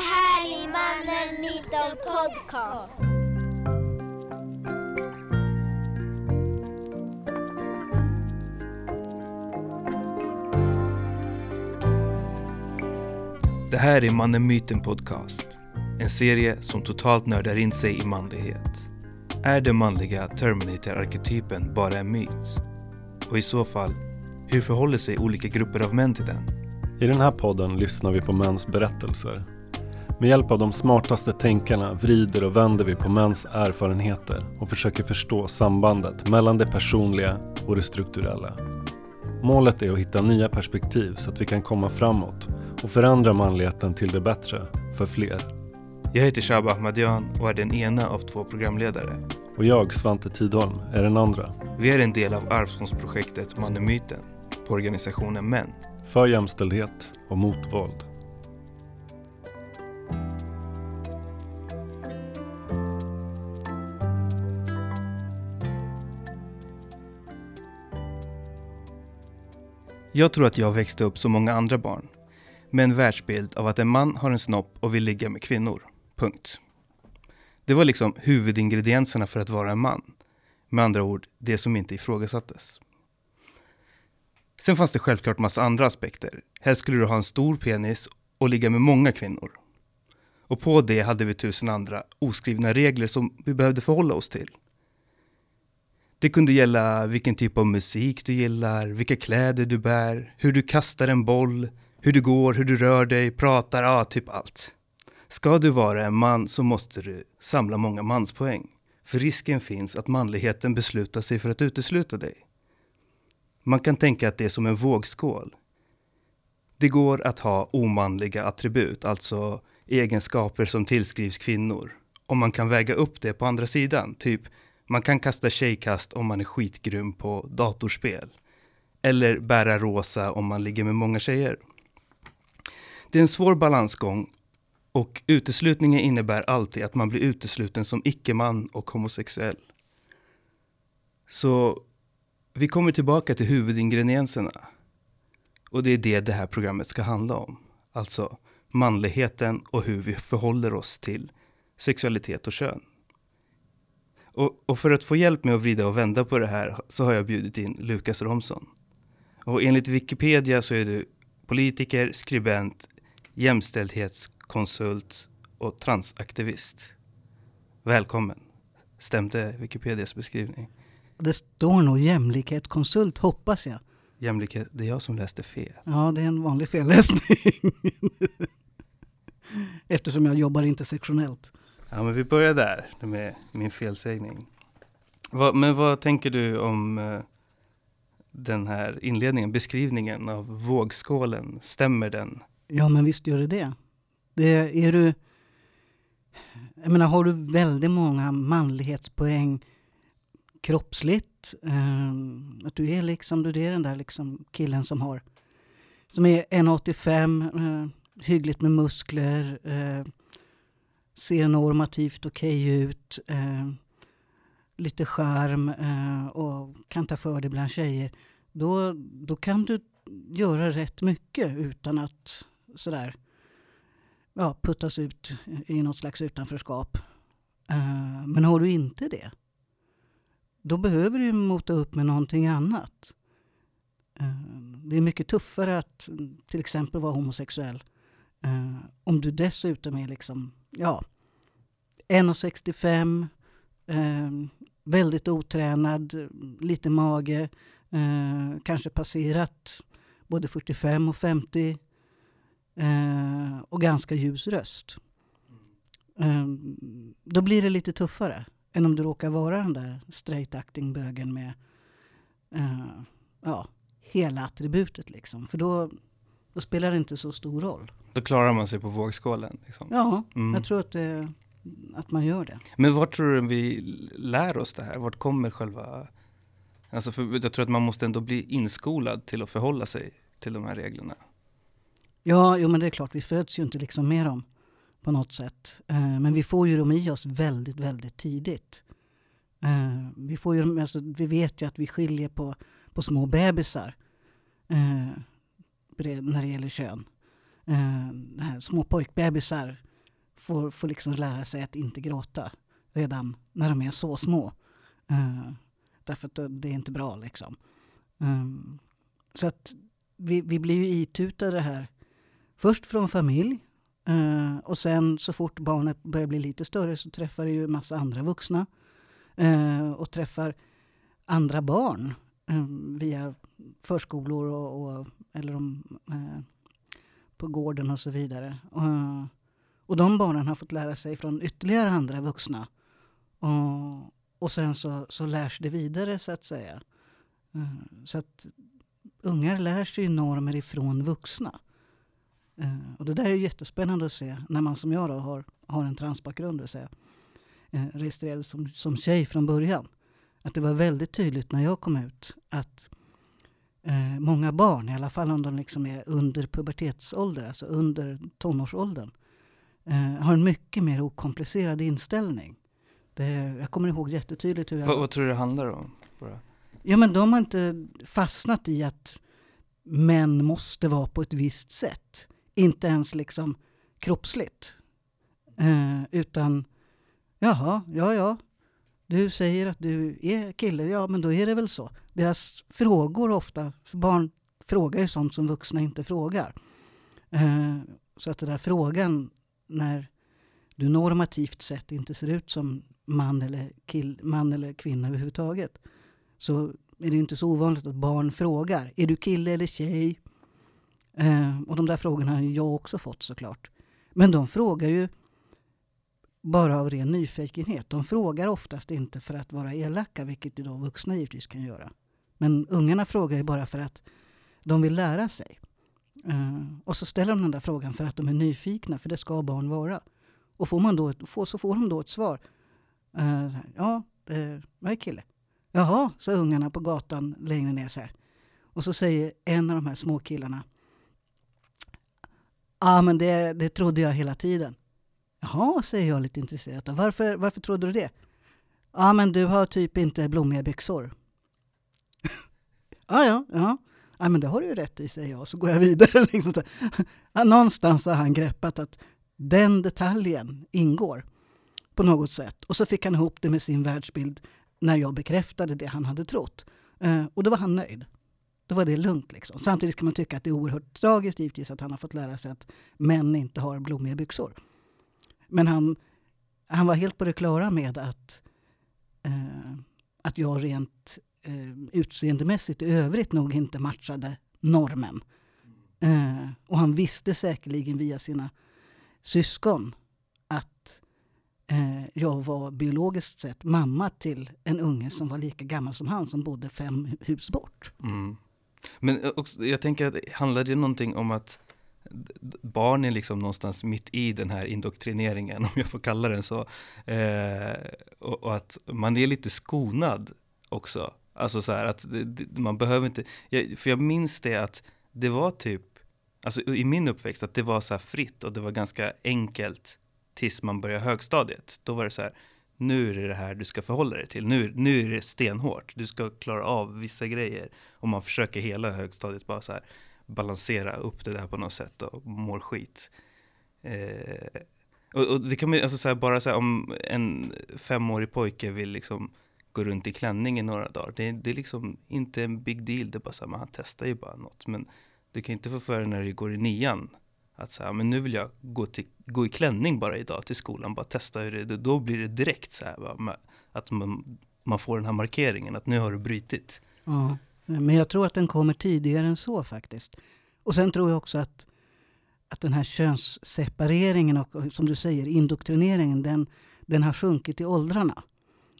här är Mannen Myten Podcast. Det här är Mannen Myten Podcast. En serie som totalt nördar in sig i manlighet. Är den manliga Terminator-arketypen bara en myt? Och i så fall, hur förhåller sig olika grupper av män till den? I den här podden lyssnar vi på mäns berättelser. Med hjälp av de smartaste tänkarna vrider och vänder vi på mäns erfarenheter och försöker förstå sambandet mellan det personliga och det strukturella. Målet är att hitta nya perspektiv så att vi kan komma framåt och förändra manligheten till det bättre för fler. Jag heter Shaba Ahmadian och är den ena av två programledare. Och jag, Svante Tidholm, är den andra. Vi är en del av Arvsfondsprojektet Mannen Myten på organisationen Män. För jämställdhet och mot våld. Jag tror att jag växte upp som många andra barn. Med en världsbild av att en man har en snopp och vill ligga med kvinnor. Punkt. Det var liksom huvudingredienserna för att vara en man. Med andra ord, det som inte ifrågasattes. Sen fanns det självklart massa andra aspekter. Helst skulle du ha en stor penis och ligga med många kvinnor. Och på det hade vi tusen andra oskrivna regler som vi behövde förhålla oss till. Det kunde gälla vilken typ av musik du gillar, vilka kläder du bär, hur du kastar en boll, hur du går, hur du rör dig, pratar, ja, typ allt. Ska du vara en man så måste du samla många manspoäng. För risken finns att manligheten beslutar sig för att utesluta dig. Man kan tänka att det är som en vågskål. Det går att ha omanliga attribut, alltså egenskaper som tillskrivs kvinnor. Om man kan väga upp det på andra sidan, typ man kan kasta tjejkast om man är skitgrym på datorspel. Eller bära rosa om man ligger med många tjejer. Det är en svår balansgång och uteslutningen innebär alltid att man blir utesluten som icke-man och homosexuell. Så vi kommer tillbaka till huvudingredienserna. Och det är det det här programmet ska handla om. Alltså manligheten och hur vi förhåller oss till sexualitet och kön. Och, och, för att få hjälp med att vrida och vända på det här så har jag bjudit in Lukas Romson. Och enligt Wikipedia så är du politiker, skribent, jämställdhetskonsult och transaktivist. Välkommen. Stämde Wikipedias beskrivning? Det står nog jämlikhetskonsult, hoppas jag. Jämlikhet, det är jag som läste fel. Ja, det är en vanlig felläsning. Eftersom jag jobbar intersektionellt. Ja, men vi börjar där med min felsägning. Va, men vad tänker du om eh, den här inledningen, beskrivningen av vågskålen? Stämmer den? Ja, men visst gör det det. det är du, jag menar, har du väldigt många manlighetspoäng kroppsligt, eh, att du är liksom, du är den där liksom killen som har, som är 1,85, eh, hyggligt med muskler, eh, ser normativt okej okay ut, eh, lite charm eh, och kan ta för dig bland tjejer, då, då kan du göra rätt mycket utan att sådär ja, puttas ut i något slags utanförskap. Eh, men har du inte det, då behöver du mota upp med någonting annat. Eh, det är mycket tuffare att till exempel vara homosexuell eh, om du dessutom är liksom ja, 1,65, eh, väldigt otränad, lite mage, eh, kanske passerat både 45 och 50 eh, och ganska ljus röst. Eh, då blir det lite tuffare än om du råkar vara den där straight acting-bögen med eh, ja, hela attributet. Liksom. För då, då spelar det inte så stor roll. Då klarar man sig på vågskålen? Liksom. Ja, mm. jag tror att, det, att man gör det. Men vart tror du vi lär oss det här? Vart kommer själva... Alltså för jag tror att man måste ändå bli inskolad till att förhålla sig till de här reglerna. Ja, jo, men det är klart, vi föds ju inte liksom med dem på något sätt. Eh, men vi får ju dem i oss väldigt, väldigt tidigt. Eh, vi, får ju, alltså, vi vet ju att vi skiljer på, på små bebisar eh, när det gäller kön. Eh, små pojkbebisar får, får liksom lära sig att inte gråta redan när de är så små. Eh, därför att det är inte bra liksom. Um, så att vi, vi blir ju itutade här. Först från familj uh, och sen så fort barnet börjar bli lite större så träffar det ju massa andra vuxna. Uh, och träffar andra barn Ehm, via förskolor och, och eller om, eh, på gården och så vidare. Eh, och de barnen har fått lära sig från ytterligare andra vuxna. Och, och sen så, så lärs det vidare så att säga. Så att ungar lär sig normer ifrån vuxna. Och det där är jättespännande att se när man som jag då har, har en transbakgrund, och säga, registrerad som, som tjej från början. Att det var väldigt tydligt när jag kom ut att uh, många barn, i alla fall om de liksom är under pubertetsålder, alltså under tonårsåldern, eh, har en mycket mer okomplicerad inställning. Det, jag kommer ihåg jättetydligt hur jag... Vad, vad tror du det handlar om? Bara? Ja, men de har inte fastnat i att män måste vara på ett visst sätt. Inte ens liksom kroppsligt. Eh, utan, jaha, ja, ja. Du säger att du är kille, ja men då är det väl så. Deras frågor ofta, för barn frågar ju sånt som vuxna inte frågar. Eh, så att den där frågan när du normativt sett inte ser ut som man eller, kill, man eller kvinna överhuvudtaget så är det inte så ovanligt att barn frågar. Är du kille eller tjej? Eh, och de där frågorna har jag också fått såklart. Men de frågar ju bara av ren nyfikenhet. De frågar oftast inte för att vara elaka, vilket då vuxna givetvis kan göra. Men ungarna frågar ju bara för att de vill lära sig. Uh, och så ställer de den där frågan för att de är nyfikna, för det ska barn vara. Och får man då, får, så får de då ett svar. Uh, ja, uh, jag är kille. Jaha, sa ungarna på gatan längre ner så här. Och så säger en av de här små killarna. Ja, men det, det trodde jag hela tiden. Jaha, säger jag lite intresserat. Varför, varför trodde du det? Ja, men du har typ inte blommiga byxor. ja, ja, ja ja, men det har du ju rätt i, säger jag. Så går jag vidare. Liksom så. Någonstans har han greppat att den detaljen ingår på något sätt. Och så fick han ihop det med sin världsbild när jag bekräftade det han hade trott. Eh, och då var han nöjd. Då var det lugnt. Liksom. Samtidigt kan man tycka att det är oerhört tragiskt givetvis att han har fått lära sig att män inte har blommiga byxor. Men han, han var helt på det klara med att, eh, att jag rent eh, utseendemässigt i övrigt nog inte matchade normen. Eh, och han visste säkerligen via sina syskon att eh, jag var biologiskt sett mamma till en unge som var lika gammal som han som bodde fem hus bort. Mm. Men eh, också, jag tänker att handlar det någonting om att barn är liksom någonstans mitt i den här indoktrineringen, om jag får kalla den så. Eh, och, och, att man är lite skonad också Alltså så här att det, man behöver inte, jag, för jag minns det att det var typ, alltså i min uppväxt, att det var så här fritt och det var ganska enkelt tills man började högstadiet. Då var det så här, nu är det det här du ska förhålla dig till. Nu, nu är det stenhårt. Du ska klara av vissa grejer. Och man försöker hela högstadiet bara så här balansera upp det där på något sätt och mår skit. Eh, och, och, det kan man alltså så här, bara så här, om en femårig pojke vill liksom gå runt i klänning i några dagar. Det, det är liksom inte en big deal. Det är bara så här, man testar ju bara något. Men du kan inte få för dig när du går i nian att säga, men nu vill jag gå, till, gå i klänning bara idag till skolan, bara testa hur det är. Då blir det direkt så här, att man, man får den här markeringen att nu har du brytit. Mm men jag tror att den kommer tidigare än så faktiskt. Och sen tror jag också att, att den här könssepareringen och som du säger indoktrineringen, den, den har sjunkit i åldrarna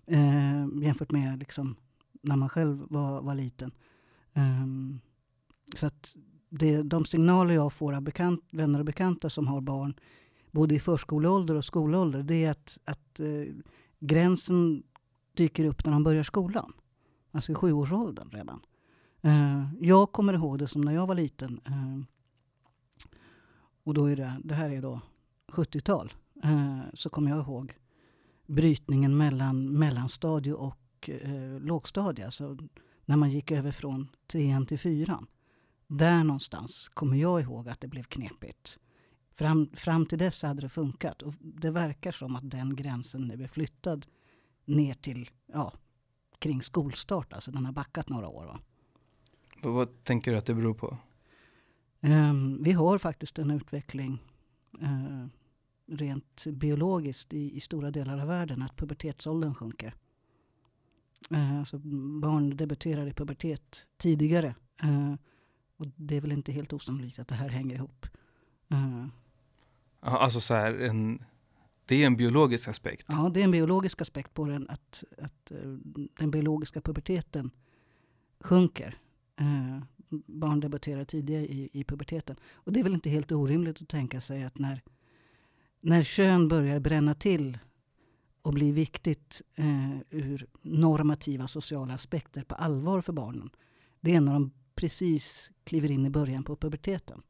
eh, jämfört med liksom, när man själv var, var liten. Eh, så att det, de signaler jag får av bekant, vänner och bekanta som har barn både i förskoleålder och skolålder det är att, att eh, gränsen dyker upp när de börjar skolan. Alltså i sjuårsåldern redan. Eh, jag kommer ihåg det som när jag var liten. Eh, och då är det, det här är då 70-tal. Eh, så kommer jag ihåg brytningen mellan mellanstadie och eh, lågstadie. Alltså när man gick över från trean till fyran. Där någonstans kommer jag ihåg att det blev knepigt. Fram, fram till dess hade det funkat. Och det verkar som att den gränsen nu är flyttad ner till ja, kring skolstart. Alltså den har backat några år. Va? Vad, tänker du att det beror på? Um, vi har faktiskt en utveckling uh, rent biologiskt i, i, stora delar av världen att pubertetsåldern sjunker. Uh, alltså barn debuterar i pubertet tidigare. Uh, och det är väl inte helt osannolikt att det här hänger ihop. Alltså så här, en, det är en biologisk aspekt? Ja, det är en biologisk aspekt på den. Att, att den biologiska puberteten sjunker eh, barn debuterar tidigare i, i puberteten. Och det är väl inte helt orimligt att tänka sig att när, när kön börjar bränna till och bli viktigt eh, ur normativa sociala aspekter på allvar för barnen. Det är när de precis kliver in i början på puberteten.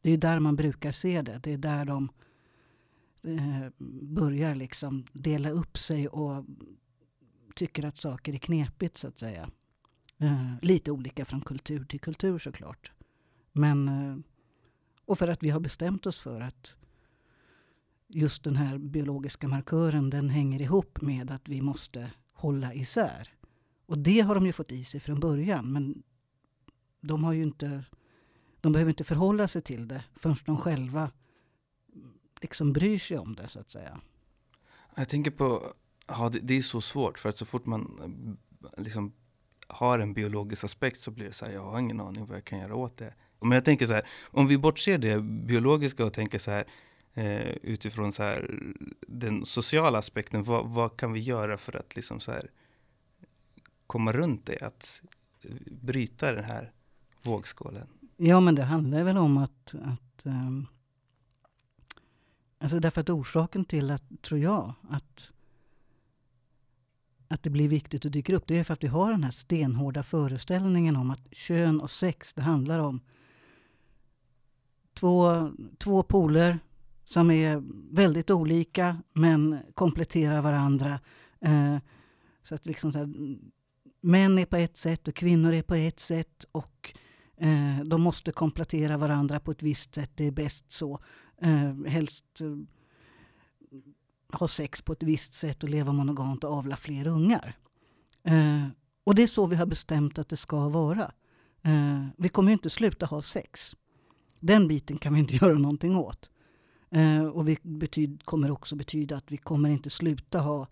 Det är där man brukar se det. Det är där de eh, börjar liksom dela upp sig och tycker att saker är knepigt så att säga. Eh, lite olika från kultur till kultur såklart. Men, eh, och för att vi har bestämt oss för att just den här biologiska markören den hänger ihop med att vi måste hålla isär. Och det har de ju fått i sig från början. Men de har ju inte de behöver inte förhålla sig till det förrän de själva liksom bryr sig om det så att säga. Jag tänker på, ja, det, det är så svårt för att så fort man eh, liksom har en biologisk aspekt så blir det så här, jag har ingen aning vad jag kan göra åt det. Men jag tänker så här, om vi bortser det biologiska och tänker så här eh, utifrån så här, den sociala aspekten, vad, vad, kan vi göra för att liksom så här komma runt det, att bryta den här vågskålen? Ja, men det handlar väl om att, att um, alltså därför att orsaken till att, tror jag, att att det blir viktigt och dyker upp, det är för att vi har den här stenhårda föreställningen om att kön och sex, det handlar om två, två poler som är väldigt olika men kompletterar varandra. Eh, så att liksom så här, män är på ett sätt och kvinnor är på ett sätt och eh, de måste komplettera varandra på ett visst sätt. Det är bäst så. Eh, helst eh, ha sex på ett visst sätt och leva monogamt och avla fler ungar. Eh, och det är så vi har bestämt att det ska vara. Eh, vi kommer inte sluta ha sex. Den biten kan vi inte göra någonting åt. Eh, och det kommer också betyda att vi kommer inte sluta ha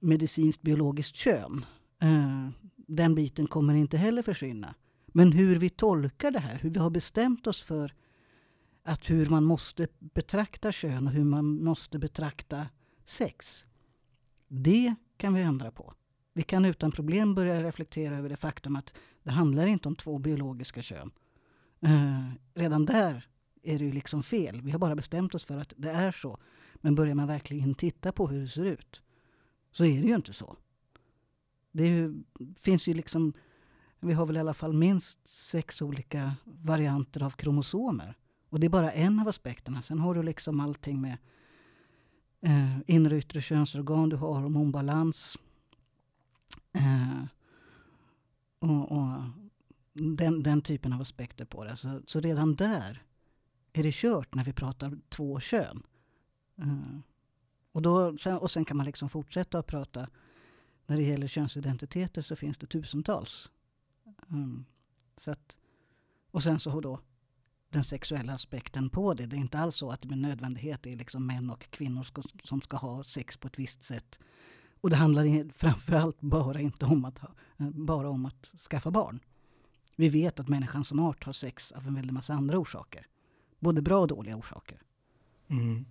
medicinskt biologiskt kön. Eh, den biten kommer inte heller försvinna. Men hur vi tolkar det här, hur vi har bestämt oss för att hur man måste betrakta kön och hur man måste betrakta sex. Det kan vi ändra på. Vi kan utan problem börja reflektera över det faktum att det handlar inte om två biologiska kön. Eh, redan där är det ju liksom fel. Vi har bara bestämt oss för att det är så. Men börjar man verkligen titta på hur det ser ut så är det ju inte så. Det ju, finns ju liksom, vi har väl i alla fall minst sex olika varianter av kromosomer. Och det är bara en av aspekterna. Sen har du liksom allting med eh, inre och yttre könsorgan, du har hormonbalans. Eh, och, och den, den, typen av aspekter på det. Så, så, redan där är det kört när vi pratar två kön. Eh, och, då, sen, och sen kan man liksom fortsätta att prata. När det gäller könsidentiteter så finns det tusentals. Um, så att, och sen så då den sexuella aspekten på det. Det är inte alls så att det med nödvändighet är liksom män och kvinnor ska, som ska ha sex på ett visst sätt. Och det handlar framförallt bara inte om att, ha, bara om att skaffa barn. Vi vet att människan som art har sex av en väldig massa andra orsaker. Både bra och dåliga orsaker. Mm.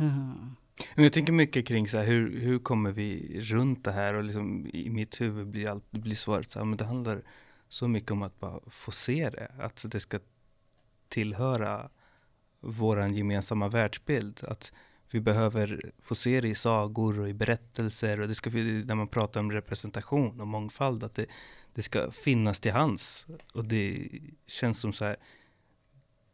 Uh. Jag tänker mycket kring så här, hur, hur kommer vi runt det här och liksom, i mitt huvud blir, allt, blir svaret så här, men det handlar så mycket om att bara få se det. Att det ska tillhöra vår gemensamma världsbild. Att vi behöver få se det i sagor och i berättelser. Och det ska, när man pratar om representation och mångfald, att det, det ska finnas till hands. Och det känns som så här,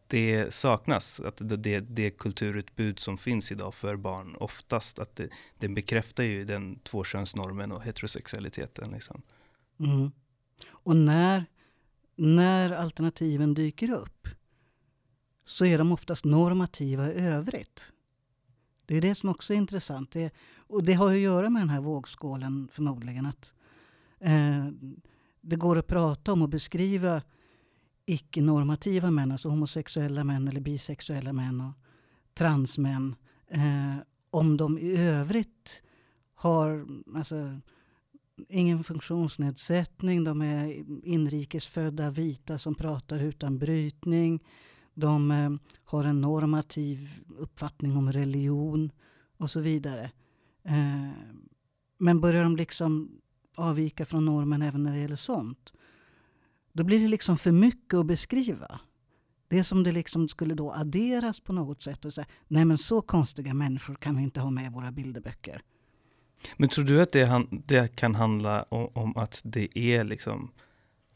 det saknas. Att det, det, det kulturutbud som finns idag för barn oftast, att det, det bekräftar ju den tvåkönsnormen och heterosexualiteten. Liksom. Mm. Och när, när alternativen dyker upp så är de oftast normativa i övrigt. Det är det som också är intressant. Det, och det har att göra med den här vågskålen förmodligen. Att eh, Det går att prata om och beskriva icke-normativa män, alltså homosexuella män eller bisexuella män och transmän. Eh, om de i övrigt har alltså, ingen funktionsnedsättning, de är inrikesfödda vita som pratar utan brytning. De eh, har en normativ uppfattning om religion och så vidare. Eh, men börjar de liksom avvika från normen även när det gäller sånt, då blir det liksom för mycket att beskriva. Det är som det liksom skulle då adderas på något sätt och säga nej men så konstiga människor kan vi inte ha med i våra bilderböcker. Men tror du att det, det kan handla om, om, att det är liksom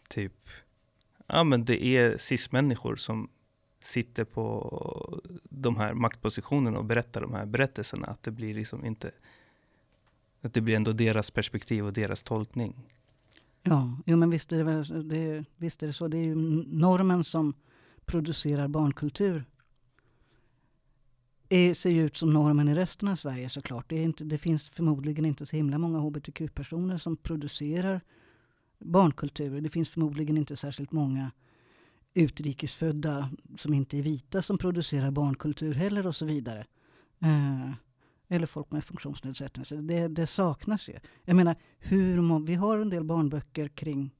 typ, ja men det är cis-människor som sitter på de här maktpositionerna och berättar de här berättelserna. Att det blir liksom inte, att det blir ändå deras perspektiv och deras tolkning. Ja, jo, men visst är, det, det, visst är det så. Det är ju normen som producerar barnkultur. Det ser ju ut som normen i resten av Sverige såklart. Det, är inte, det finns förmodligen inte så himla många hbtq-personer som producerar barnkultur. Det finns förmodligen inte särskilt många utrikesfödda som inte är vita som producerar barnkultur heller och så vidare. Eh, eller folk med funktionsnedsättning. Så det, det, saknas ju. Jag menar, hur, vi har en del barnböcker kring,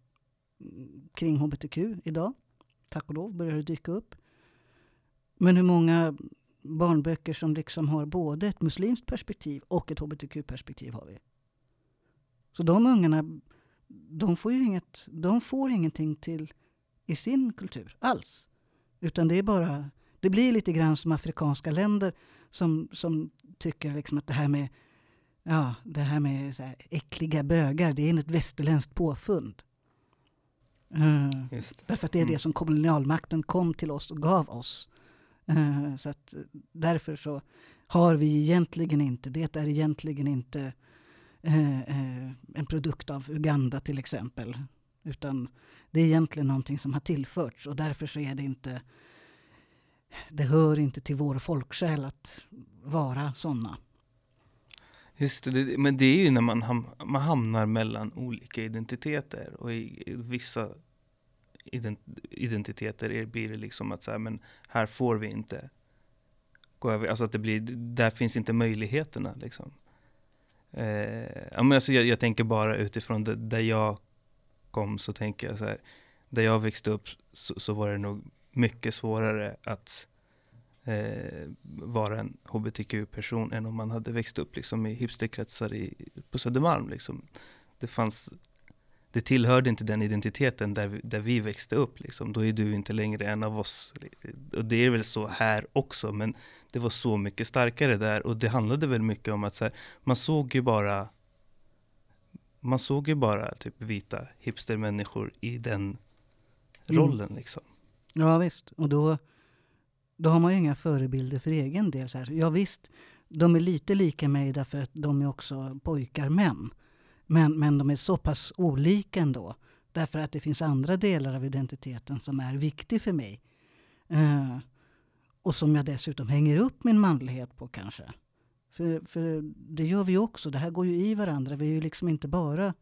kring hbtq idag. Tack och lov börjar det dyka upp. Men hur många barnböcker som liksom har både ett muslimskt perspektiv och ett hbtq-perspektiv har vi? Så de ungarna, de får ju inget, de får ingenting till i sin kultur alls. Utan det är bara, det blir lite grann som afrikanska länder som, som tycker liksom att det här med, ja, det här med så här äckliga bögar, det är ett västerländskt påfund. Uh, därför att det är mm. det som kolonialmakten kom till oss och gav oss. Uh, så att därför så har vi egentligen inte, det är egentligen inte uh, en produkt av Uganda till exempel. Utan det är egentligen någonting som har tillförts och därför så är det inte det hör inte till vår folksjäl att vara sådana. Just det, men det är ju när man, ham man hamnar mellan olika identiteter och i, vissa ident identiteter blir det liksom att så här, men här får vi inte gå över, alltså att det blir, där finns inte möjligheterna liksom. Eh, men alltså jag, jag tänker bara utifrån det, där jag Stockholm så tänker jag så här, där jag växte upp så, så var det nog mycket svårare att eh, vara en hbtq-person än om man hade växt upp liksom, i hipsterkretsar i, på Södermalm. Liksom. Det, fanns, det tillhörde inte den identiteten där vi, där vi växte upp. Liksom. Då är du inte längre en av oss. Och det är väl så här också, men det var så mycket starkare där. Och det handlade väl mycket om att så här, man såg ju bara man såg ju bara typ vita hipstermänniskor i den mm. rollen. Liksom. Ja visst, och då, då har man ju inga förebilder för egen del. Så här. Ja visst, de är lite lika mig därför att de är också pojkar, män. Men, men de är så pass olika ändå. Därför att det finns andra delar av identiteten som är viktig för mig. Uh, och som jag dessutom hänger upp min manlighet på kanske. För, för det gör vi också. Det här går ju i varandra. Vi är ju liksom inte bara...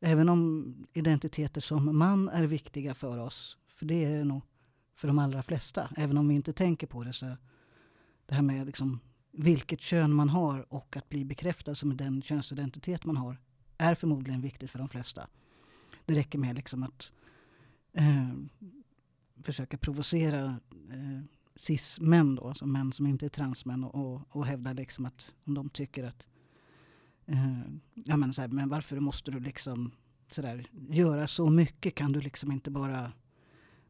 Även om identiteter som man är viktiga för oss, för det är det nog för de allra flesta, även om vi inte tänker på det. så Det här med liksom vilket kön man har och att bli bekräftad som den könsidentitet man har är förmodligen viktigt för de flesta. Det räcker med liksom att eh, försöka provocera eh, cis-män då, alltså män som inte är transmän och, och, och hävdar liksom att om de tycker att eh, ja men, så här, men varför måste du liksom så där, göra så mycket? Kan du liksom inte bara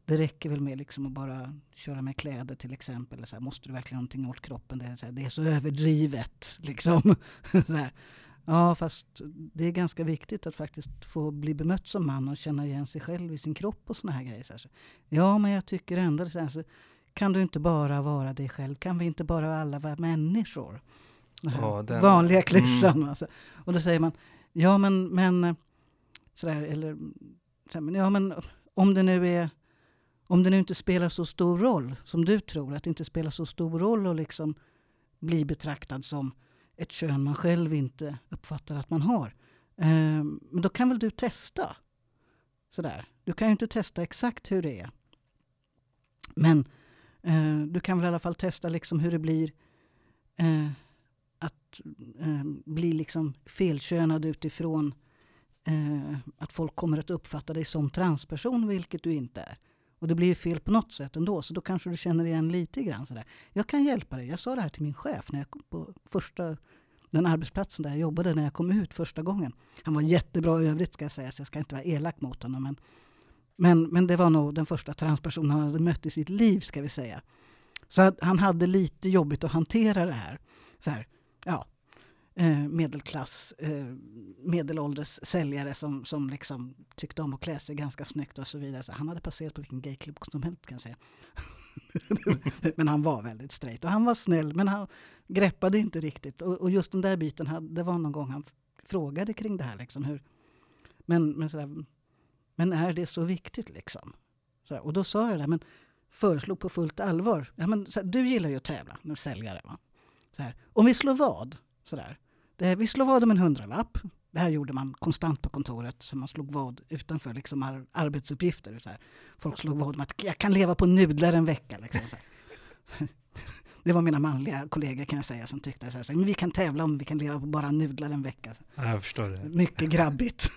det räcker väl med liksom att bara köra med kläder till exempel. Så här, måste du verkligen någonting åt kroppen? Det är så, här, det är så överdrivet. Liksom. så Ja, fast det är ganska viktigt att faktiskt få bli bemött som man och känna igen sig själv i sin kropp och såna här grejer. Så ja, men jag tycker ändå så här, kan du inte bara vara dig själv? Kan vi inte bara alla vara människor? Ja, den... Vanliga klyschan. Mm. Alltså. Och då säger man, ja men, men sådär, eller, sådär, men, ja, men om det nu är om det nu inte spelar så stor roll som du tror, att det inte spelar så stor roll att liksom bli betraktad som ett kön man själv inte uppfattar att man har. Eh, men då kan väl du testa? Sådär. Du kan ju inte testa exakt hur det är. Men eh, du kan väl i alla fall testa liksom hur det blir eh, att eh, bli liksom felkönad utifrån eh, att folk kommer att uppfatta dig som transperson, vilket du inte är. Och det blir ju fel på något sätt ändå, så då kanske du känner igen lite grann. Sådär. Jag kan hjälpa dig. Jag sa det här till min chef när jag kom på första den arbetsplatsen där jag jobbade när jag kom ut första gången. Han var jättebra i övrigt ska jag säga, så jag ska inte vara elak mot honom. Men, men, men det var nog den första transpersonen han hade mött i sitt liv, ska vi säga. Så han hade lite jobbigt att hantera det här. Så här, ja, eh, medelklass, eh, medelålders säljare som, som liksom tyckte om att klä sig ganska snyggt och så vidare. Så han hade passerat på vilken gayklubb som helst kan jag säga. men han var väldigt straight och han var snäll men han greppade inte riktigt. Och, och just den där biten, det var någon gång han frågade kring det här. Liksom, hur, men, men, sådär, men är det så viktigt liksom? Sådär, och då sa jag det, men föreslog på fullt allvar. Ja, men, såhär, du gillar ju att tävla, med säljare. Va? Såhär, om vi slår vad, sådär, det, vi slår vad om en hundralapp. Det här gjorde man konstant på kontoret, så man slog vad utanför liksom ar arbetsuppgifter. Så här. Folk slog vad om att jag kan leva på nudlar en vecka. Liksom, det var mina manliga kollegor kan jag säga som tyckte så här, men vi kan tävla om vi kan leva på bara nudlar en vecka. Jag förstår det. Mycket grabbigt.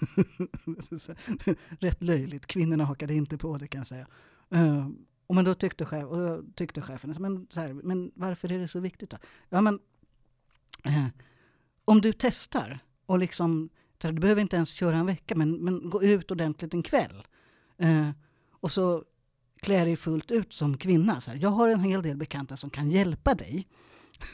Rätt löjligt. Kvinnorna hakade inte på det kan jag säga. Uh, och men då tyckte, chef, och då tyckte chefen, men, så här, men varför är det så viktigt då? Ja, men, uh, om du testar och liksom, du behöver inte ens köra en vecka, men, men gå ut ordentligt en kväll. Uh, och så klä dig fullt ut som kvinna. Så här, jag har en hel del bekanta som kan hjälpa dig.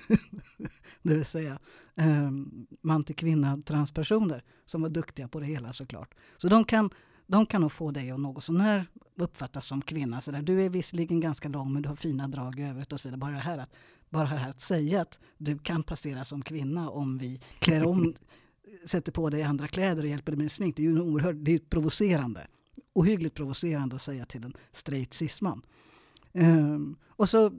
det vill säga um, man till kvinna transpersoner som var duktiga på det hela såklart. Så de kan, de kan nog få dig att något sånär uppfattas som kvinna. Så där, du är visserligen ganska lång men du har fina drag i övrigt och så vidare. Bara det här att, bara det här att säga att du kan passera som kvinna om vi klär om, sätter på dig andra kläder och hjälper dig med smink. Det är ju oerhört det är provocerande. Ohyggligt provocerande att säga till en straight cisman. Um, och så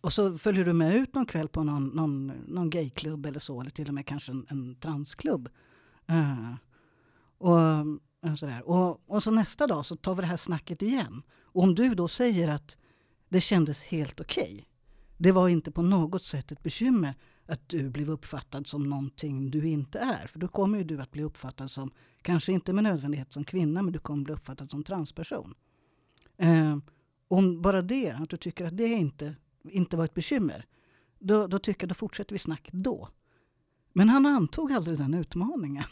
och så följer du med ut någon kväll på någon, någon, någon gayklubb eller så, eller till och med kanske en, en transklubb. Uh, och, sådär. Och, och så nästa dag så tar vi det här snacket igen. Och om du då säger att det kändes helt okej, okay, det var inte på något sätt ett bekymmer att du blev uppfattad som någonting du inte är. För då kommer ju du att bli uppfattad som, kanske inte med nödvändighet som kvinna, men du kommer bli uppfattad som transperson. Eh, om bara det, att du tycker att det inte, inte var ett bekymmer, då, då tycker jag då fortsätter vi snacket då. Men han antog aldrig den utmaningen.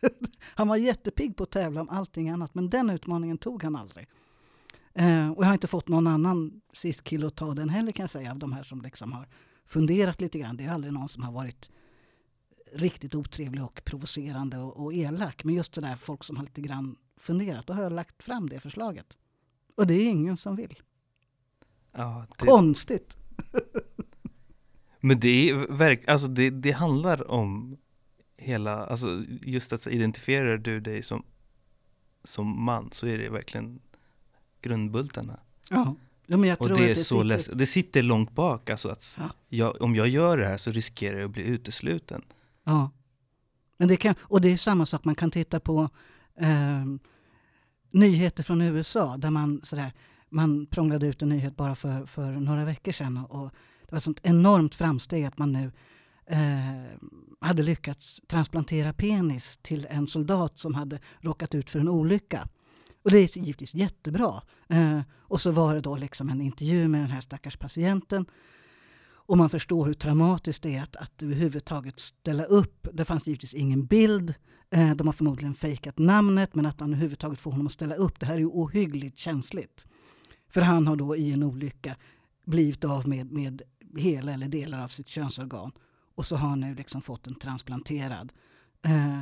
han var jättepigg på att tävla om allting annat, men den utmaningen tog han aldrig. Eh, och jag har inte fått någon annan cis-kille att ta den heller kan jag säga, av de här som liksom har funderat lite grann. Det är aldrig någon som har varit riktigt otrevlig och provocerande och, och elak. Men just det där folk som har lite grann funderat, då har jag lagt fram det förslaget. Och det är ingen som vill. Ja, det... Konstigt! Men det, verk, alltså det, det handlar om hela, alltså just att identifierar du dig som, som man så är det verkligen grundbultarna. Ja. Ja, men jag och tror det är att det så sitter... leds, det sitter långt bak alltså att Ja. jag, om jag gör det här så riskerar jag att bli utesluten. Ja. Men det kan, och det är samma sak, man kan titta på eh, nyheter från USA där man sådär, man prånglade ut en nyhet bara för, för några veckor sedan och, och det var ett sånt enormt framsteg att man nu eh, hade lyckats transplantera penis till en soldat som hade råkat ut för en olycka. Och det är givetvis jättebra. Eh, och så var det då liksom en intervju med den här stackars patienten. Och man förstår hur traumatiskt det är att, att överhuvudtaget ställa upp. Det fanns givetvis ingen bild. Eh, de har förmodligen fejkat namnet men att han överhuvudtaget får honom att ställa upp. Det här är ju ohyggligt känsligt. För han har då i en olycka blivit av med, med hela eller delar av sitt könsorgan. Och så har han nu liksom fått den transplanterad. Eh,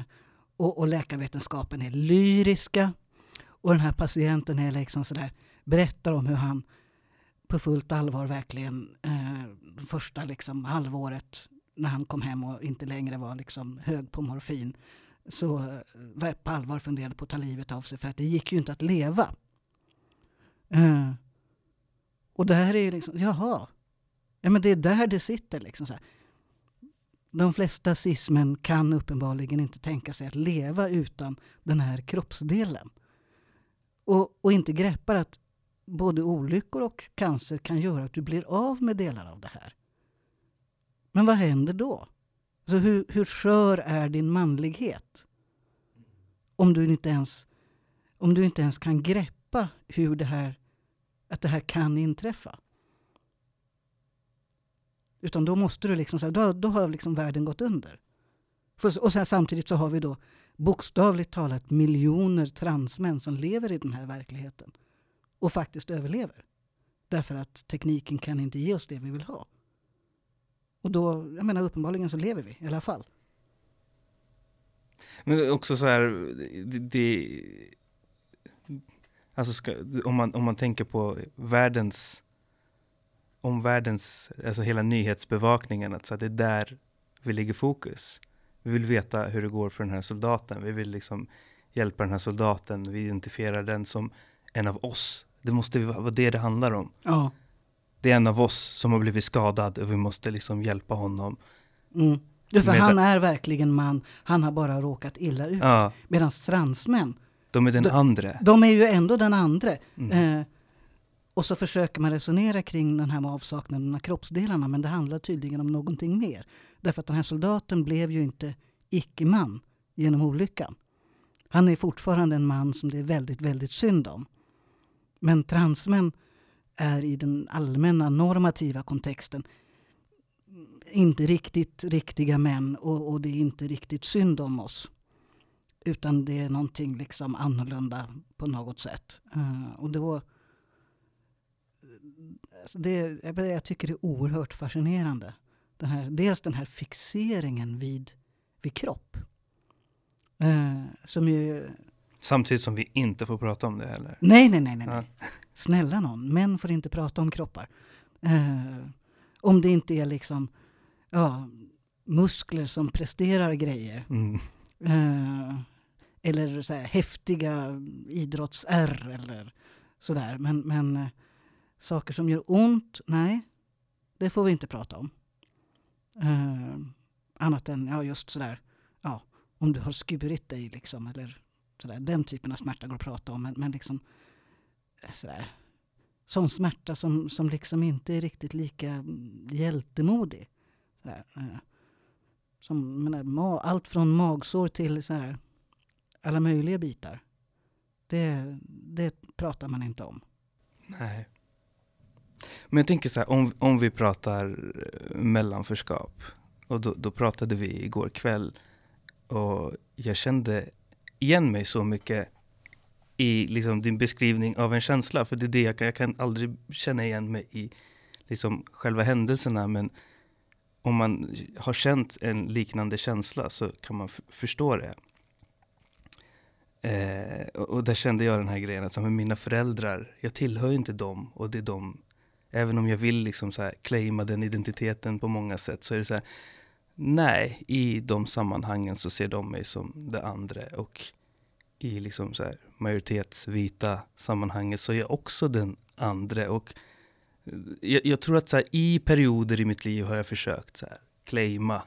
och, och läkarvetenskapen är lyriska. Och den här patienten är liksom sådär, berättar om hur han på fullt allvar verkligen eh, första liksom halvåret när han kom hem och inte längre var liksom hög på morfin så eh, på allvar funderade på att ta livet av sig för att det gick ju inte att leva. Eh, och det här är ju liksom, jaha. Ja, men det är där det sitter. Liksom, så här. De flesta cismän kan uppenbarligen inte tänka sig att leva utan den här kroppsdelen. Och, och inte greppar att både olyckor och cancer kan göra att du blir av med delar av det här. Men vad händer då? Så hur, hur skör är din manlighet? Om du inte ens, om du inte ens kan greppa hur det här, att det här kan inträffa. Utan då måste du liksom, då, då har liksom världen gått under. och sen, samtidigt så har vi då bokstavligt talat miljoner transmän som lever i den här verkligheten. Och faktiskt överlever. Därför att tekniken kan inte ge oss det vi vill ha. Och då, jag menar uppenbarligen så lever vi i alla fall. Men också så här, det, det alltså ska, om, man, om man tänker på världens, om världens, alltså hela nyhetsbevakningen, att så det är där vi lägger fokus. Vi vill veta hur det går för den här soldaten. Vi vill liksom hjälpa den här soldaten. Vi identifierar den som en av oss. Det måste vara det det handlar om. Ja det är en av oss som har blivit skadad och vi måste liksom hjälpa honom. Mm. Ja, för han är verkligen man, han har bara råkat illa ut. Ja. Medan transmän, de är den de, andra. De är ju ändå den andra. Mm. Eh, och så försöker man resonera kring den här med avsaknaden av kroppsdelarna, men det handlar tydligen om någonting mer. Därför att den här soldaten blev ju inte icke-man genom olyckan. Han är fortfarande en man som det är väldigt, väldigt synd om. Men transmän är i den allmänna normativa kontexten inte riktigt riktiga män och, och, det är inte riktigt synd om oss. Utan det är någonting liksom annorlunda på något sätt. Uh, och då, alltså det, jag tycker det är oerhört fascinerande. Den här, dels den här fixeringen vid, vid kropp. Uh, som ju Samtidigt som vi inte får prata om det heller. Nej, nej, nej. nej. Ja. Snälla någon, män får inte prata om kroppar. Eh, om det inte är liksom ja, muskler som presterar grejer. Mm. Eh, eller så här, häftiga idrotts-R eller sådär. Men, men eh, saker som gör ont, nej, det får vi inte prata om. Eh, annat än ja, just sådär, ja, om du har skurit dig liksom, eller Sådär. Den typen av smärta går att prata om. Men, men liksom, eh, sådär. Sån smärta som, som liksom inte är riktigt lika hjältemodig. Sådär. Eh, som, menar, allt från magsår till sådär, alla möjliga bitar. Det, det pratar man inte om. Nej. Men jag tänker så här, om, om vi pratar eh, mellanförskap. Och då, då pratade vi igår kväll. Och jag kände igen mig så mycket i liksom, din beskrivning av en känsla. För det är det jag kan, jag kan aldrig känna igen mig i liksom, själva händelserna. Men om man har känt en liknande känsla så kan man förstå det. Eh, och, och, där kände jag den här grejen, att med mina föräldrar, jag tillhör inte dem och det är de. Även om jag vill liksom så här claima den identiteten på många sätt så är det så här, Nej, i de sammanhangen så ser de mig som det andra och i liksom så här majoritetsvita sammanhanget så är jag också den andra. Och eh, jag, jag tror att så här, i perioder i mitt liv har jag försökt så här, claima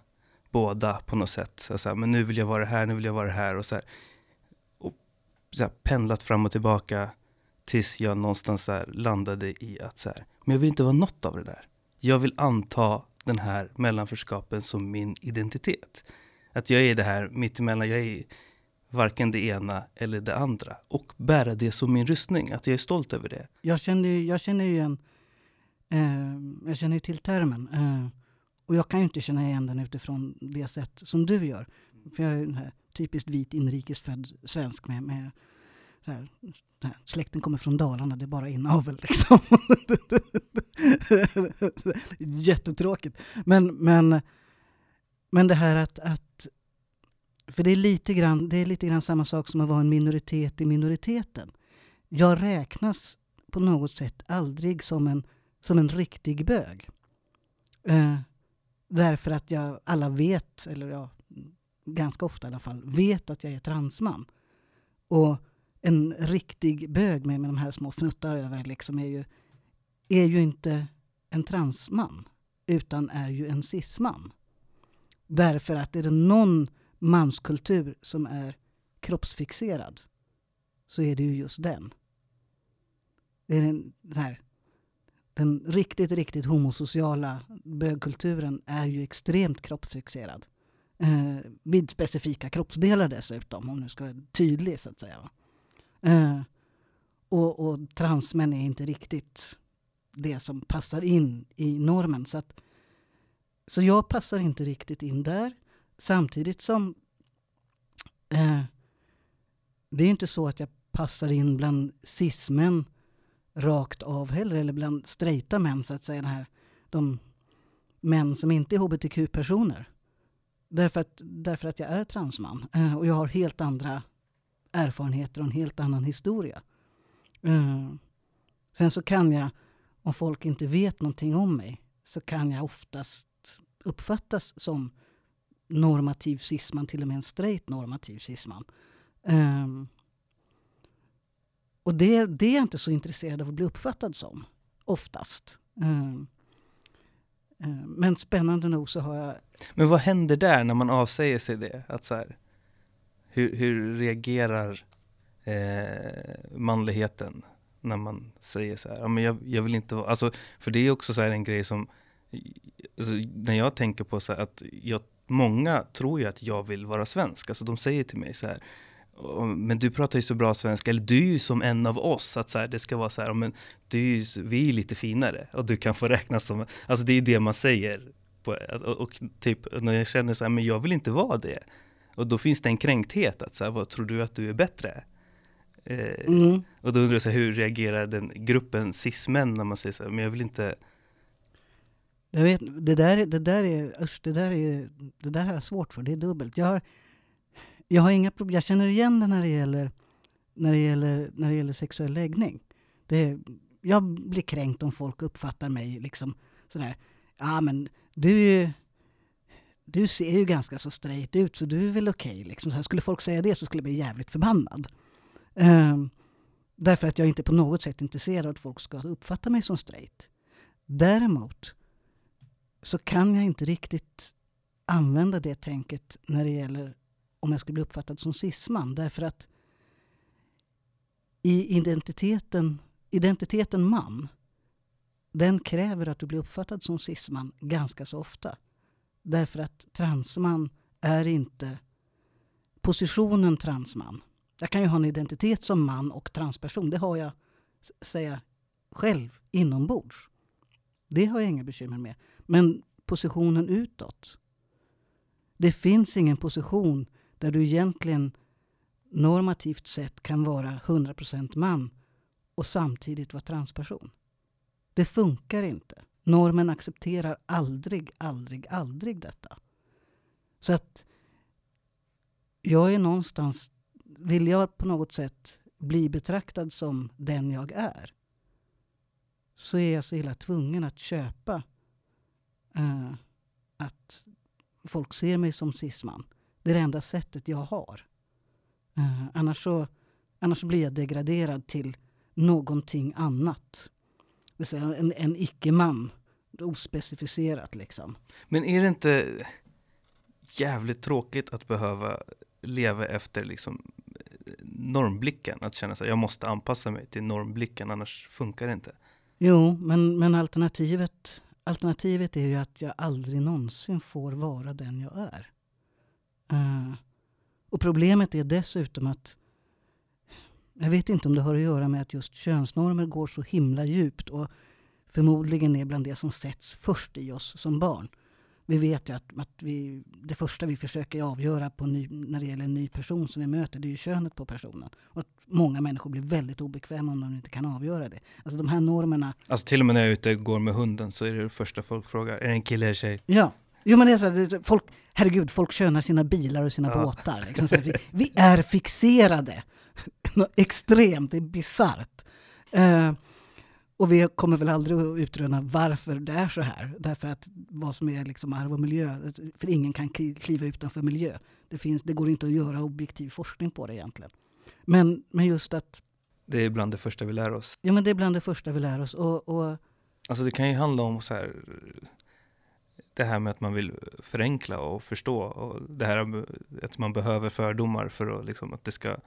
båda på något sätt. Så här, men nu vill jag vara här, nu vill jag vara här. Och, så här, och så här, pendlat fram och tillbaka tills jag någonstans så landade i att så här, men jag vill inte vara något av det där. Jag vill anta den här mellanförskapen som min identitet. Att jag är det här mittemellan, jag är varken det ena eller det andra. Och bära det som min rustning, att jag är stolt över det. Jag känner, jag känner ju igen, eh, jag känner till termen. Eh, och jag kan ju inte känna igen den utifrån det sätt som du gör. För jag är en här typiskt vit inrikesfödd svensk med, med här, här, släkten kommer från Dalarna, det är bara inavel liksom. Jättetråkigt. Men, men, men det här att, att för det är, lite grann, det är lite grann samma sak som att vara en minoritet i minoriteten. Jag räknas på något sätt aldrig som en, som en riktig bög. Eh, därför att jag, alla vet, eller jag ganska ofta i alla fall, vet att jag är transman. Och en riktig bög med, med de här små fnuttar över liksom är ju, är ju inte en transman utan är ju en cisman. Därför att är det någon manskultur som är kroppsfixerad så är det ju just den. Det är den, här, den riktigt, riktigt homosociala bögkulturen är ju extremt kroppsfixerad. Eh, vid specifika kroppsdelar dessutom, om nu ska vara tydlig så att säga. Eh, och, och transmän är inte riktigt det som passar in i normen. Så, att, så jag passar inte riktigt in där. Samtidigt som eh, det är inte så att jag passar in bland cis-män rakt av heller, eller bland straighta män så att säga. Den här, de män som inte är hbtq-personer. Därför att, därför att jag är transman eh, och jag har helt andra erfarenheter och en helt annan historia. Mm. sen så kan jag, om folk inte vet någonting om mig, så kan jag oftast uppfattas som normativ cisman, till och med en straight normativ cisman. Um, och det, det är jag inte så intresserad av att bli uppfattad som, oftast. Um, um, men spännande nog så har jag... Men vad händer där när man avsäger sig det? Att så här, hur, hur reagerar eh, manligheten när man säger så här, ja, men jag, jag vill inte vara, alltså, för det är också så en grej som, alltså, när jag tänker på så här, att jag, många tror ju att jag vill vara svensk, alltså de säger till mig så här, men du pratar ju så bra svenska, eller du är ju som en av oss. Att så här, det ska vara så här, men du är ju, vi är lite finare och du kan få räknas som, alltså det är det man säger. På, och, och, typ när jag känner så här, men jag vill inte vara det. Och då finns det en kränkthet, att så här, vad tror du att du är bättre? Eh, mm. Och då undrar jag så här, hur reagerar den gruppen cis-män när man säger så här, men jag vill inte jag vet, det, där, det, där är, usch, det, där är, det där har jag svårt för, det är dubbelt. Jag har, jag har inga problem. Jag känner igen det när det gäller, när det gäller, när det gäller sexuell läggning. Det, jag blir kränkt om folk uppfattar mig liksom sådär. Ja, men du, du ser ju ganska så straight ut så du är väl okej. Okay, liksom. skulle folk säga det så skulle jag bli jävligt förbannad. Um, därför att jag inte på något sätt är intresserad av att folk ska uppfatta mig som straight. Däremot så kan jag inte riktigt använda det tänket när det gäller om jag skulle bli uppfattad som cisman. Därför att i identiteten, identiteten man, den kräver att du blir uppfattad som cisman ganska så ofta. Därför att transman är inte positionen transman. Jag kan ju ha en identitet som man och transperson. Det har jag, säga själv inombords. Det har jag inga bekymmer med. Men positionen utåt. Det finns ingen position där du egentligen normativt sett kan vara 100% man och samtidigt vara transperson. Det funkar inte. Normen accepterar aldrig, aldrig, aldrig detta. Så att jag är någonstans, vill jag på något sätt bli betraktad som den jag är så är jag så illa tvungen att köpa uh, att folk ser mig som cisman. Det är det enda sättet jag har. Uh, annars, så, annars blir jag degraderad till någonting annat. Det vill säga en, en icke-man. Ospecificerat liksom. Men är det inte jävligt tråkigt att behöva leva efter liksom normblicken? Att känna sig jag måste anpassa mig till normblicken annars funkar det inte. Jo, men, men alternativet, alternativet är ju att jag aldrig någonsin får vara den jag är. Uh, och problemet är dessutom att jag vet inte om det har att göra med att just könsnormer går så himla djupt och förmodligen är bland det som sätts först i oss som barn. Vi vet ju att, att vi, det första vi försöker avgöra på ny, när det gäller en ny person som vi möter, det är ju könet på personen. Och att många människor blir väldigt obekväma om de inte kan avgöra det. Alltså de här normerna. Alltså till och med när jag är ute och går med hunden så är det det första folk frågar, är det en kille eller tjej? Ja, Jo men det är så här, folk, herregud, folk könar sina bilar och sina ja. båtar. Liksom. Vi, vi, är fixerade. Extremt, det är bisarrt. Uh, och vi kommer väl aldrig att utröna varför det är så här. Därför att vad som är liksom arv och miljö, för ingen kan kliva utanför miljö. Det, finns, det går inte att göra objektiv forskning på det egentligen. Men, men just att, Det är bland det första vi lär oss. ja men det är bland det första vi lär oss. Och, och Alltså det kan ju handla om så här, det här med att man vill förenkla och förstå. Och det här att man behöver fördomar för att, liksom, att det ska,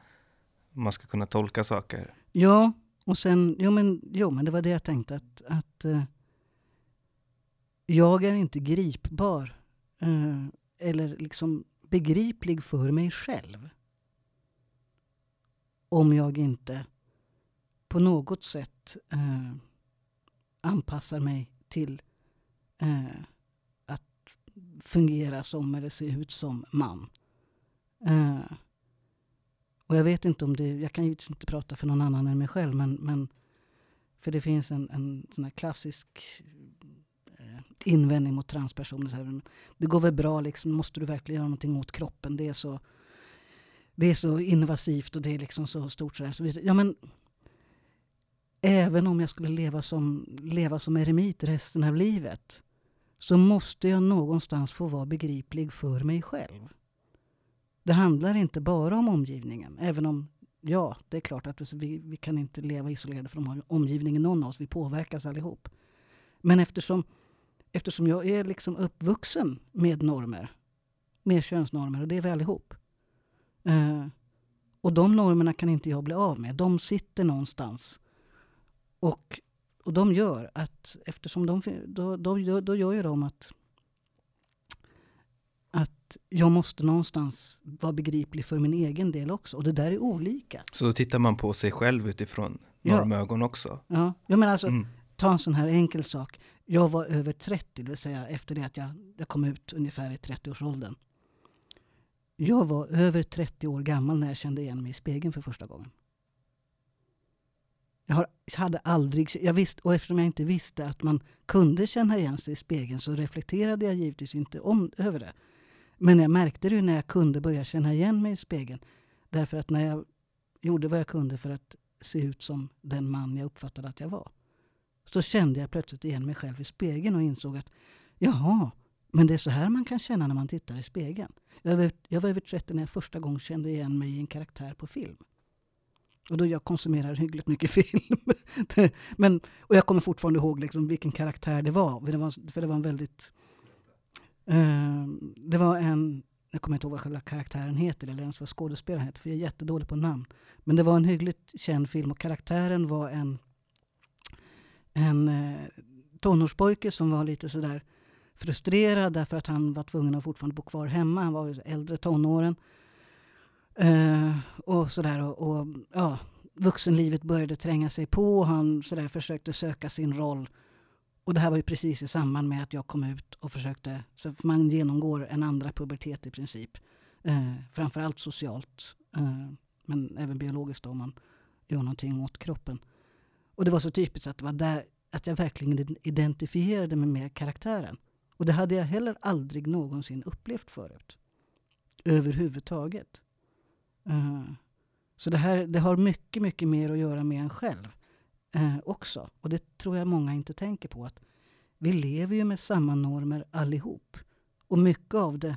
man ska kunna tolka saker. ja, och sen, jo men, jo men det var det jag tänkte att, att eh, jag är inte gripbar eh, eller liksom begriplig för mig själv. Om jag inte på något sätt eh, anpassar mig till eh, att fungera som eller se ut som man. Eh, och jag vet inte om det, jag kan ju inte prata för någon annan än mig själv, men, men för det finns en, en sån här klassisk eh, invändning mot transpersoner. Så här, det går väl bra, liksom, måste du verkligen göra någonting åt kroppen? Det är så, det är så invasivt och det är liksom så stort. Så. Så, ja, men, även om jag skulle leva som, leva som eremit resten av livet så måste jag någonstans få vara begriplig för mig själv. Det handlar inte bara om omgivningen, även om ja, det är klart att vi, vi kan inte leva isolerade från omgivningen, någon av oss. Vi påverkas allihop. Men eftersom, eftersom jag är liksom uppvuxen med normer, med könsnormer, och det är vi allihop. Eh, och de normerna kan inte jag bli av med. De sitter någonstans. Och, och de gör att, eftersom de, då, då, då gör ju de att att jag måste någonstans vara begriplig för min egen del också. Och det där är olika. Så då tittar man på sig själv utifrån Ja. normögon också. Ja, jag menar alltså, Mm. ta en sån här enkel sak. Jag var över 30, det vill säga efter det att jag, jag kom ut ungefär i 30-årsåldern. Jag var över 30 år gammal när jag kände igen mig i spegeln för första gången. Jag har, hade aldrig, jag visste, och eftersom jag inte visste att man kunde känna igen sig i spegeln så reflekterade jag givetvis inte om, över det. Men jag märkte det ju när jag kunde börja känna igen mig i spegeln. Därför att när jag gjorde vad jag kunde för att se ut som den man jag uppfattade att jag var. Så kände jag plötsligt igen mig själv i spegeln och insåg att jaha, men det är så här man kan känna när man tittar i spegeln. Jag var, jag var över 30 när jag första gången kände igen mig i en karaktär på film. Och då jag konsumerar hyggligt mycket film. Men, och jag kommer fortfarande ihåg liksom vilken karaktär det var. För det var, för det var en väldigt... Eh, det var en... Jag kommer inte ihåg vad själva karaktären heter eller ens vad skådespelaren heter för jag är jättedålig på namn. Men det var en hyggligt känd film och karaktären var en, en eh, tonårspojke som var lite sådär frustrerad därför att han var tvungen att fortfarande bo kvar hemma. Han var äldre tonåren. Eh, och sådär och, och ja, vuxenlivet började tränga sig på och han sådär försökte söka sin roll. Och det här var ju precis i samband med att jag kom ut och försökte, så man genomgår en andra pubertet i princip. Eh, framförallt socialt, eh, men även biologiskt då, om man gör någonting åt kroppen. Och det var så typiskt att det var där att jag verkligen identifierade mig med karaktären. Och det hade jag heller aldrig någonsin upplevt förut. Överhuvudtaget. Eh, så det här det har mycket, mycket mer att göra med en själv eh, också. Och det tror jag många inte tänker på. att Vi lever ju med samma normer allihop. Och mycket av det,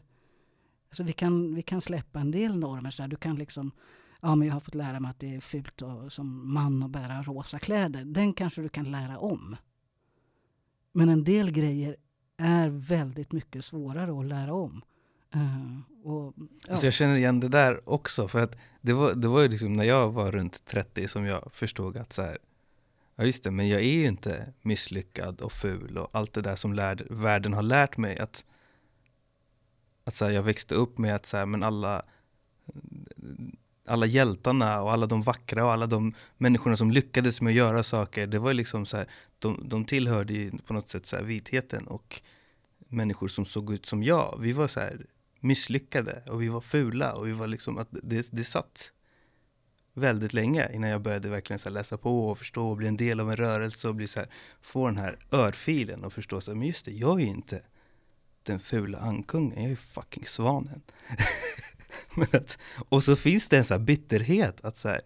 alltså vi, kan, vi kan släppa en del normer. Så här, du kan liksom, ja men jag har fått lära mig att det är fult och, som man att bära rosa kläder. Den kanske du kan lära om. Men en del grejer är väldigt mycket svårare att lära om. Uh, och, ja. Alltså jag känner igen det där också, för att det var, det var ju liksom när jag var runt 30 som jag förstod att så här, ja just det, men jag är ju inte misslyckad och ful och allt det där som lärd, världen har lärt mig att, att så här, jag växte upp med att så här, men alla, alla hjältarna och alla de vackra och alla de människorna som lyckades med att göra saker, det var ju liksom så här, de, de tillhörde ju på något sätt så här vitheten och människor som såg ut som jag, vi var så här misslyckade och vi var fula och vi var liksom att det, det satt väldigt länge innan jag började verkligen så läsa på och förstå och bli en del av en rörelse och bli så här, få den här örfilen och förstå så här, men just det, jag är inte den fula ankungen, jag är fucking svanen. men att, och så finns det en så här bitterhet att så här,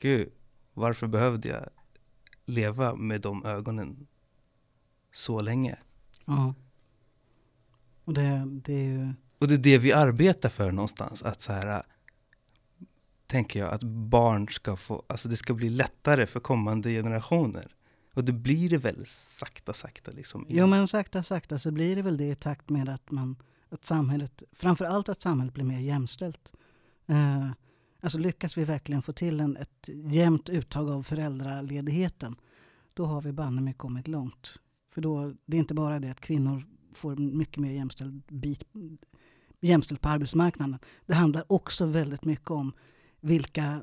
gud, varför behövde jag leva med de ögonen så länge? Ja. Och det, det är ju... Och det är det vi arbetar för någonstans, att så här tänker jag att barn ska få, alltså det ska bli lättare för kommande generationer. Och det blir det väl sakta, sakta liksom. Jo men sakta, sakta så blir det väl det i takt med att man, att samhället, framförallt att samhället blir mer jämställt. Eh, alltså lyckas vi verkligen få till en, ett jämnt uttag av föräldraledigheten, då har vi banne mig kommit långt. För då, det är inte bara det att kvinnor får mycket mer jämställd bit, jämställt på arbetsmarknaden. Det handlar också väldigt mycket om vilka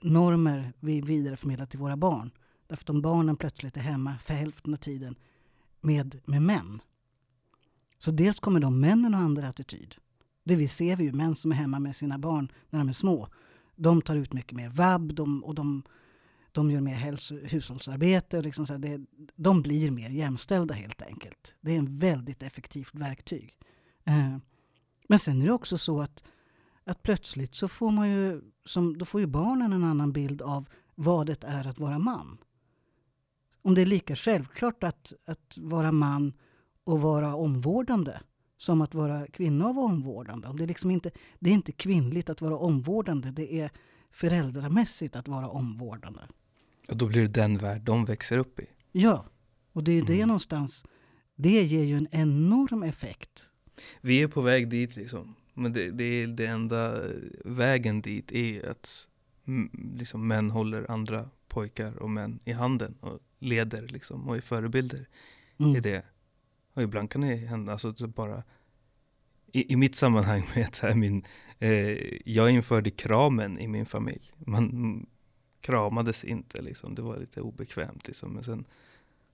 normer vi vidareförmedlar till våra barn. Därför att om barnen plötsligt är hemma för hälften av tiden med, med män. Så dels kommer de männen att ha andra attityd. Det vi ser vi ju, män som är hemma med sina barn när de är små. De tar ut mycket mer vab de, och de, de gör mer hälso, hushållsarbete. Och liksom så här, det, de blir mer jämställda helt enkelt. Det är ett väldigt effektivt verktyg. Eh, men sen är det också så att, att plötsligt så får man ju, som, då får ju barnen en annan bild av vad det är att vara man. Om det är lika självklart att, att vara man och vara omvårdande som att vara kvinna och vara omvårdande. det, är liksom inte, det är inte kvinnligt att vara omvårdande, det är föräldramässigt att vara omvårdande. Och då blir det den värld de växer upp i. Ja, och det är det Mm. någonstans, det ger ju en enorm effekt. Vi är på väg dit liksom. Men det, det är det enda vägen dit är att liksom, män håller andra pojkar och män i handen och leder liksom och är förebilder Mm. i det. Och ibland kan det hända, alltså så bara i, i mitt sammanhang med så här, min, eh, jag införde kramen i min familj. Man kramades inte liksom, det var lite obekvämt liksom. Men sen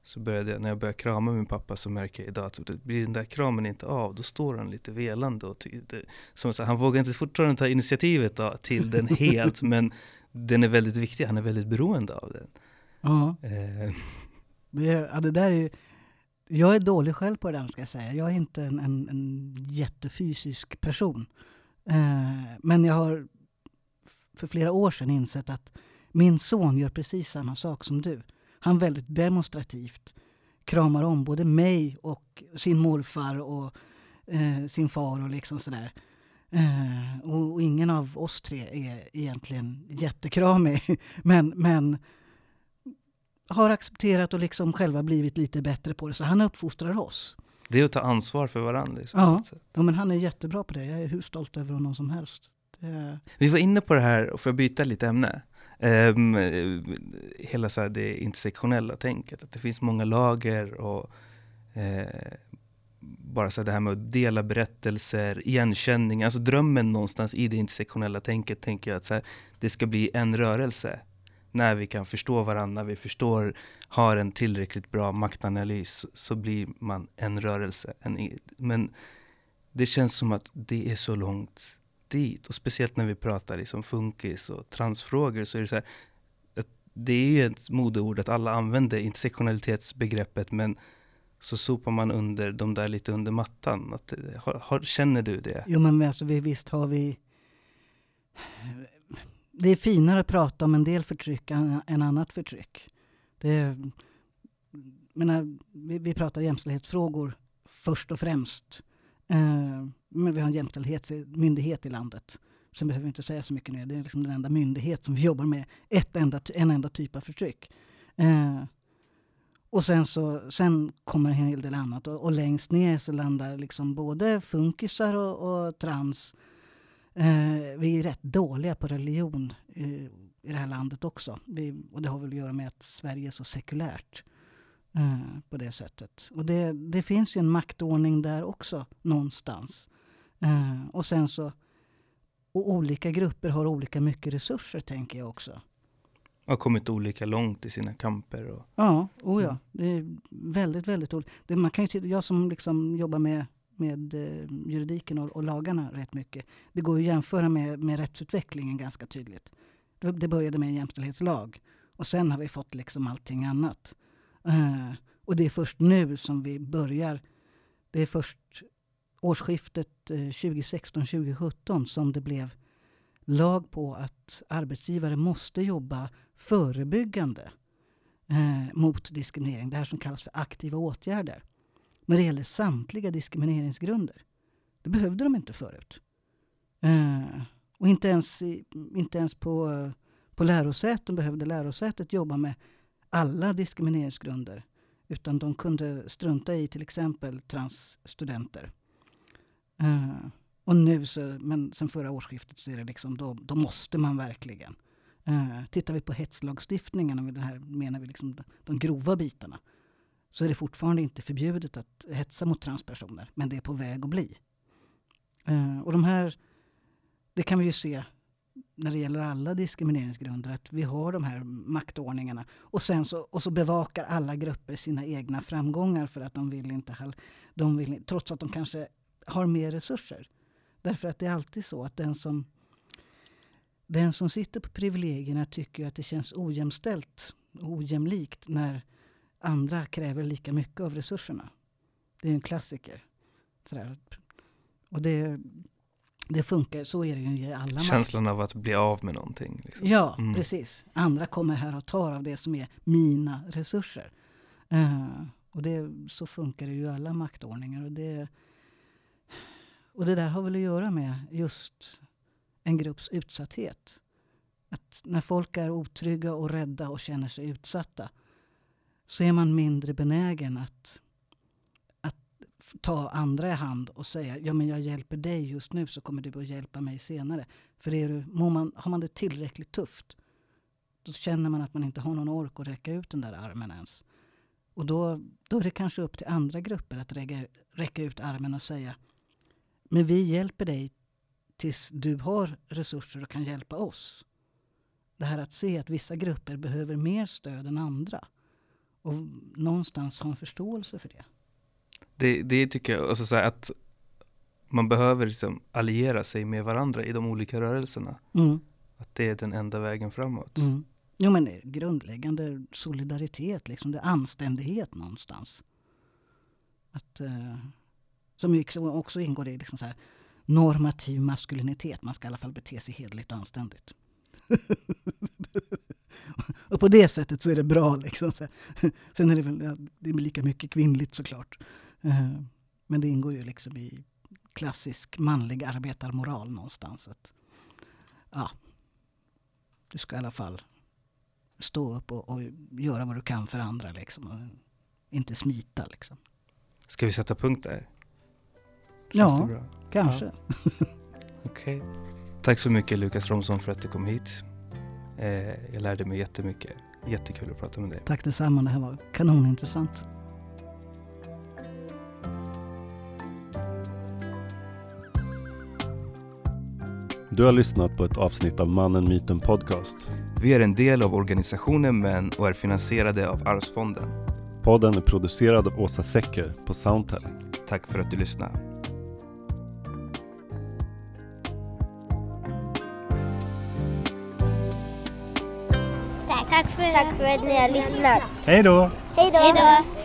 så började jag, när jag började krama min pappa så märker jag idag att det blir den där kramen inte av, då står han lite velande och det, som så, han vågar inte fortfarande ta initiativet då, till den helt, men den är väldigt viktig, han är väldigt beroende av den. Ja, Eh, det, ja, det där är jag är dålig själv på det där, ska jag säga. Jag är inte en, en, en jättefysisk person. Eh, men jag har för flera år sedan insett att min son gör precis samma sak som du. Han väldigt demonstrativt kramar om både mig och sin morfar och eh, sin far och liksom sådär. Eh, och, och ingen av oss tre är egentligen jättekramig. Men, men har accepterat och liksom själva blivit lite bättre på det. Så han uppfostrar oss. det är att ta ansvar för varandra. Liksom, Ja. Ja, men han är jättebra på det. Jag är hur stolt över honom som helst. Det, Vi var inne på det här, och får jag byta lite ämne? Um, hela så här, det intersektionella tänket, att det finns många lager och uh, bara så här, det här med att dela berättelser, igenkänning, alltså drömmen någonstans i det intersektionella tänket tänker jag att så här, det ska bli en rörelse. När vi kan förstå varandra, när vi förstår, har en tillräckligt bra maktanalys, så blir man en rörelse. En, men det känns som att det är så långt dit. Och speciellt när vi pratar liksom funkis och transfrågor så är det så här, att det är ju ett modeord att alla använder intersektionalitetsbegreppet men så sopar man under de där lite under mattan. Att, har, har, känner du det? jo, men alltså, vi, visst har vi... Det är finare att prata om en del förtryck än, än annat förtryck. Det är, menar, vi, vi pratar jämställdhetsfrågor först och främst. Eh, men vi har en jämställdhetsmyndighet i landet. Sen behöver vi inte säga så mycket mer. Det är liksom den enda myndighet som vi jobbar med ett enda, en enda typ av förtryck. Eh, och sen, så, sen kommer en hel del annat. Och, och längst ner så landar liksom både funkisar och, och trans. Eh, vi är rätt dåliga på religion eh, i det här landet också. Vi, och det har väl att göra med att Sverige är så sekulärt eh, på det sättet. Och det, det finns ju en maktordning där också någonstans. Eh, och sen så och olika grupper har olika mycket resurser tänker jag också. Har kommit olika långt i sina kamper. Och, Ja, oh ja. Det är väldigt, väldigt olika. Man kan ju jag som liksom jobbar med, med eh, juridiken och, och lagarna rätt mycket. Det går att jämföra med, med rättsutvecklingen ganska tydligt. Det, det började med en jämställdhetslag och sen har vi fått liksom allting annat. Eh, och det är först nu som vi börjar. Det är först årsskiftet eh, 2016-2017 som det blev lag på att arbetsgivare måste jobba förebyggande eh, mot diskriminering. Det här som kallas för aktiva åtgärder. När det gäller samtliga diskrimineringsgrunder. Det behövde de inte förut. Eh, Och inte ens, inte ens på, på lärosäten behövde lärosätet jobba med alla diskrimineringsgrunder. Utan de kunde strunta i till exempel transstudenter. Uh, och nu, så, men sen förra årsskiftet, så är det liksom, då, då måste man verkligen. Uh, tittar vi på hetslagstiftningen, och det här menar vi liksom de grova bitarna, så är det fortfarande inte förbjudet att hetsa mot transpersoner, men det är på väg att bli. Uh, och de här, det kan vi ju se när det gäller alla diskrimineringsgrunder, att vi har de här maktordningarna. Och sen så, och så bevakar alla grupper sina egna framgångar för att de vill inte, de vill, trots att de kanske har mer resurser. Därför att det är alltid så att den som, den som sitter på privilegierna tycker att det känns ojämställt och ojämlikt när andra kräver lika mycket av resurserna. Det är en klassiker. Sådär. Och det, det funkar, så är det ju i alla Känslan av att bli av med någonting. Liksom. Ja, mm. precis. Andra kommer här och tar av det som är mina resurser. Uh, och det, så funkar det ju i alla maktordningar. Och det, och det där har väl att göra med just en grupps utsatthet. Att när folk är otrygga och rädda och känner sig utsatta så är man mindre benägen att, att ta andra i hand och säga ja men jag hjälper dig just nu så kommer du att hjälpa mig senare. För är du, man, har man det tillräckligt tufft då känner man att man inte har någon ork att räcka ut den där armen ens. Och då, då är det kanske upp till andra grupper att räcka, räcka ut armen och säga men vi hjälper dig tills du har resurser och kan hjälpa oss. Det här att se att vissa grupper behöver mer stöd än andra. Och någonstans ha en förståelse för det. Det, det tycker jag, alltså så att man behöver liksom alliera sig med varandra i de olika rörelserna. Mm. Att det är den enda vägen framåt. Mm. Jo men grundläggande solidaritet, liksom, det är anständighet någonstans. Att... Uh, som också ingår i liksom så här, normativ maskulinitet. Man ska i alla fall bete sig hedligt och anständigt. och på det sättet så är det bra. Liksom. Sen är det väl det är lika mycket kvinnligt såklart. Eh, men det ingår ju liksom i klassisk manlig arbetarmoral någonstans. Att, ja, du ska i alla fall stå upp och, och göra vad du kan för andra. Liksom, och inte smita. Liksom. Ska vi sätta punkt där? ja, kanske. Ja. Okej. Okay. Tack så mycket Lukas Romson för att du kom hit. Eh, jag lärde mig jättemycket. Jättekul att prata med dig. Tack detsamma. Det här var kanonintressant. Du har lyssnat på ett avsnitt av Mannen, Myten Podcast. Vi är en del av organisationen Män och är finansierade av Arvsfonden. Podden är producerad av Åsa Secker på Soundtelling. Tack för att du lyssnade. Tack för, Tack för att ni har lyssnat. Hej då! Hej då!